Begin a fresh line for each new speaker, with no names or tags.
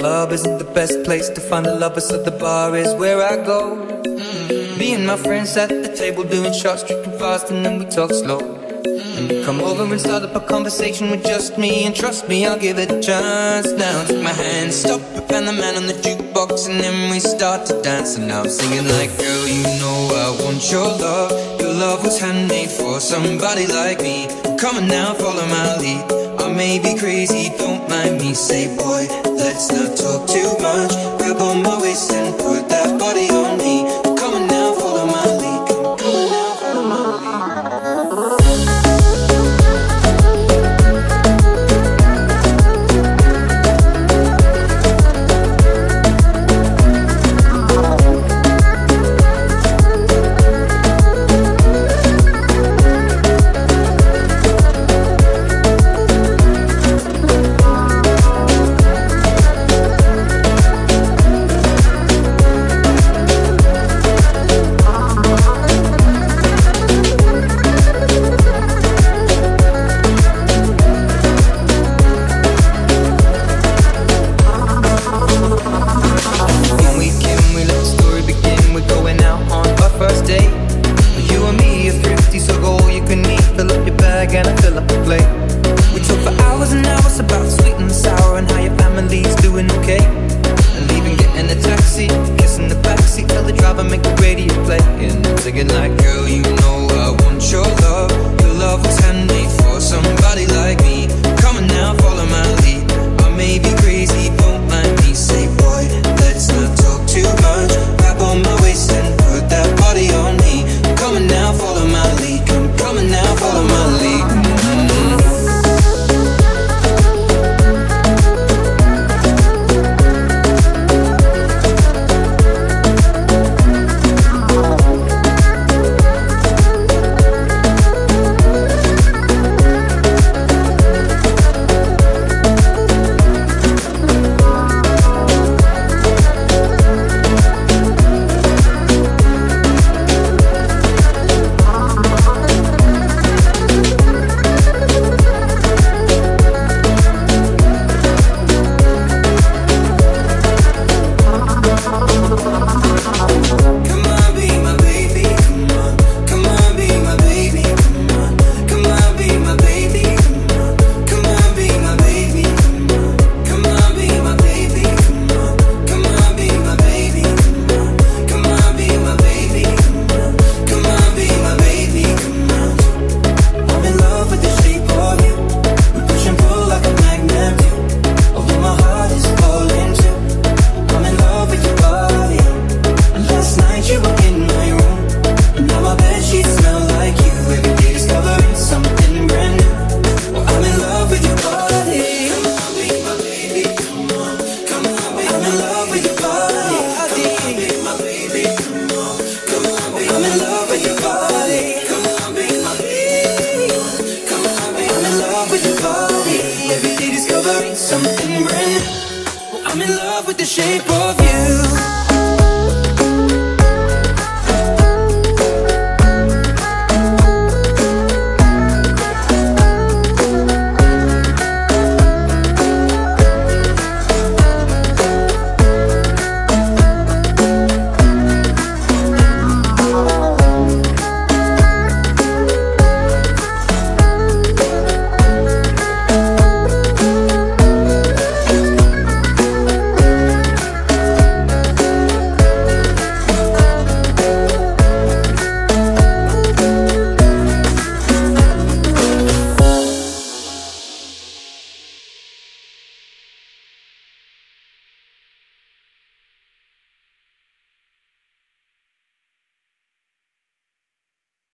club isn't the best place to find a lover, so the bar is where I go. Mm. Me and my friends at the table doing shots, tripping fast, and then we talk slow. Mm. And you come over and start up a conversation with just me, and trust me, I'll give it a chance. Now take my hand, stop Van the Man on the jukebox, and then we start to dance. And now I'm singing like, girl, you know I want your love. Your love was handmade for somebody like me. Come on now, follow my lead. I may be crazy, don't mind me. Say, boy, let's not talk too much. Grab on my waist and put that the driver make the radio play. And I'm singing like, girl, you know I want your love. Your love was something brand new. I'm in love with the shape of you.